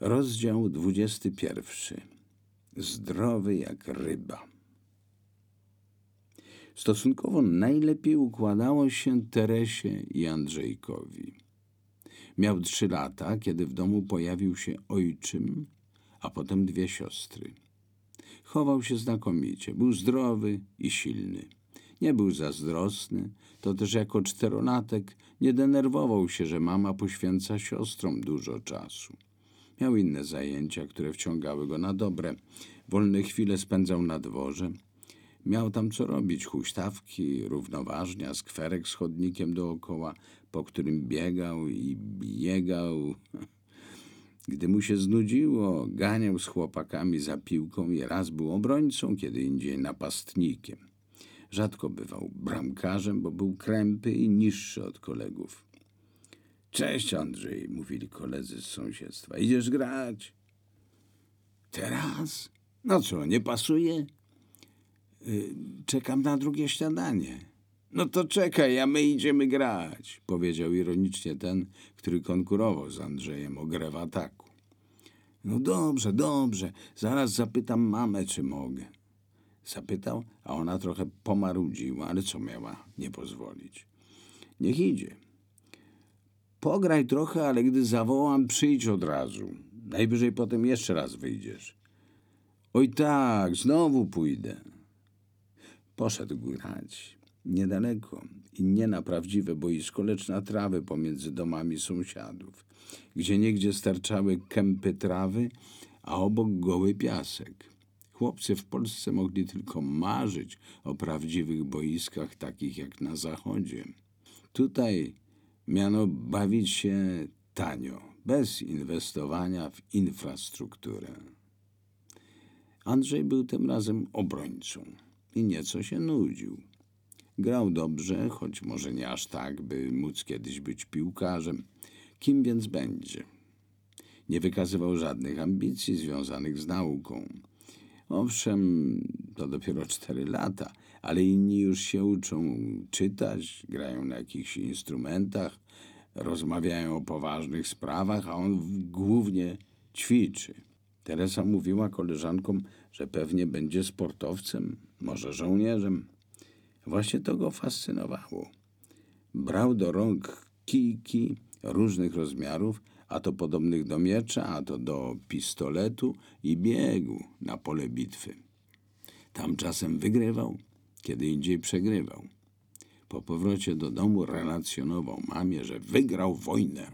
Rozdział 21. Zdrowy jak ryba. Stosunkowo najlepiej układało się Teresie i Andrzejkowi. Miał trzy lata, kiedy w domu pojawił się ojczym, a potem dwie siostry. Chował się znakomicie, był zdrowy i silny. Nie był zazdrosny, to też jako czterolatek nie denerwował się, że mama poświęca siostrom dużo czasu. Miał inne zajęcia, które wciągały go na dobre. Wolne chwile spędzał na dworze. Miał tam co robić, huśtawki, równoważnia, skwerek z chodnikiem dookoła, po którym biegał i biegał. Gdy mu się znudziło, ganiał z chłopakami za piłką i raz był obrońcą, kiedy indziej napastnikiem. Rzadko bywał bramkarzem, bo był krępy i niższy od kolegów. Cześć Andrzej, mówili koledzy z sąsiedztwa. Idziesz grać? Teraz? No co, nie pasuje? Y, czekam na drugie śniadanie. No to czekaj, a my idziemy grać, powiedział ironicznie ten, który konkurował z Andrzejem o grę w ataku. No dobrze, dobrze, zaraz zapytam mamę, czy mogę. Zapytał, a ona trochę pomarudziła, ale co miała nie pozwolić. Niech idzie. Pograj trochę, ale gdy zawołam, przyjdź od razu. Najwyżej potem jeszcze raz wyjdziesz. Oj tak, znowu pójdę. Poszedł grać. Niedaleko i nie na prawdziwe boisko, lecz na trawę pomiędzy domami sąsiadów, gdzie niegdzie starczały kępy trawy, a obok goły piasek. Chłopcy w Polsce mogli tylko marzyć o prawdziwych boiskach takich jak na zachodzie. Tutaj miano bawić się tanio, bez inwestowania w infrastrukturę. Andrzej był tym razem obrońcą i nieco się nudził. Grał dobrze, choć może nie aż tak, by móc kiedyś być piłkarzem. Kim więc będzie? Nie wykazywał żadnych ambicji związanych z nauką. Owszem, to dopiero cztery lata, ale inni już się uczą czytać, grają na jakichś instrumentach, rozmawiają o poważnych sprawach, a on głównie ćwiczy. Teresa mówiła koleżankom, że pewnie będzie sportowcem, może żołnierzem. Właśnie to go fascynowało. Brał do rąk kijki różnych rozmiarów, a to podobnych do miecza, a to do pistoletu i biegł na pole bitwy. Tam czasem wygrywał, kiedy indziej przegrywał. Po powrocie do domu relacjonował mamie, że wygrał wojnę.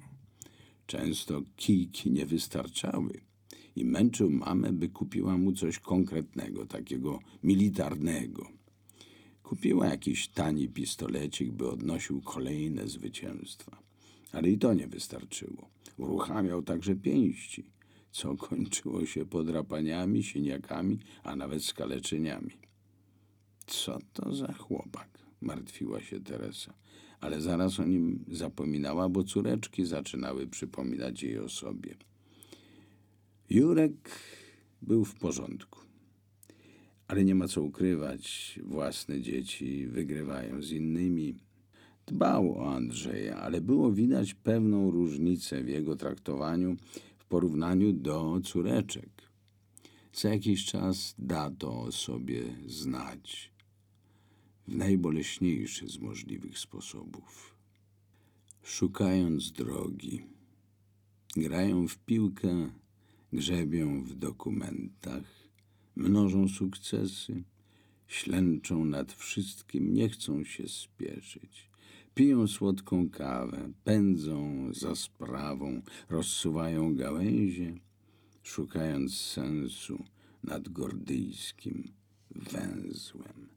Często kijki nie wystarczały i męczył mamę, by kupiła mu coś konkretnego, takiego militarnego. Kupiła jakiś tani pistolecik, by odnosił kolejne zwycięstwa. Ale i to nie wystarczyło. Uruchamiał także pięści, co kończyło się podrapaniami, siniakami, a nawet skaleczeniami. Co to za chłopak? martwiła się Teresa, ale zaraz o nim zapominała, bo córeczki zaczynały przypominać jej o sobie. Jurek był w porządku. Ale nie ma co ukrywać, własne dzieci wygrywają z innymi. Dbał o Andrzeja, ale było widać pewną różnicę w jego traktowaniu w porównaniu do córeczek. Za jakiś czas da to o sobie znać w najboleśniejszy z możliwych sposobów. Szukając drogi, grają w piłkę, grzebią w dokumentach, mnożą sukcesy, ślęczą nad wszystkim, nie chcą się spieszyć. Piją słodką kawę, pędzą za sprawą, rozsuwają gałęzie, szukając sensu nad gordyjskim węzłem.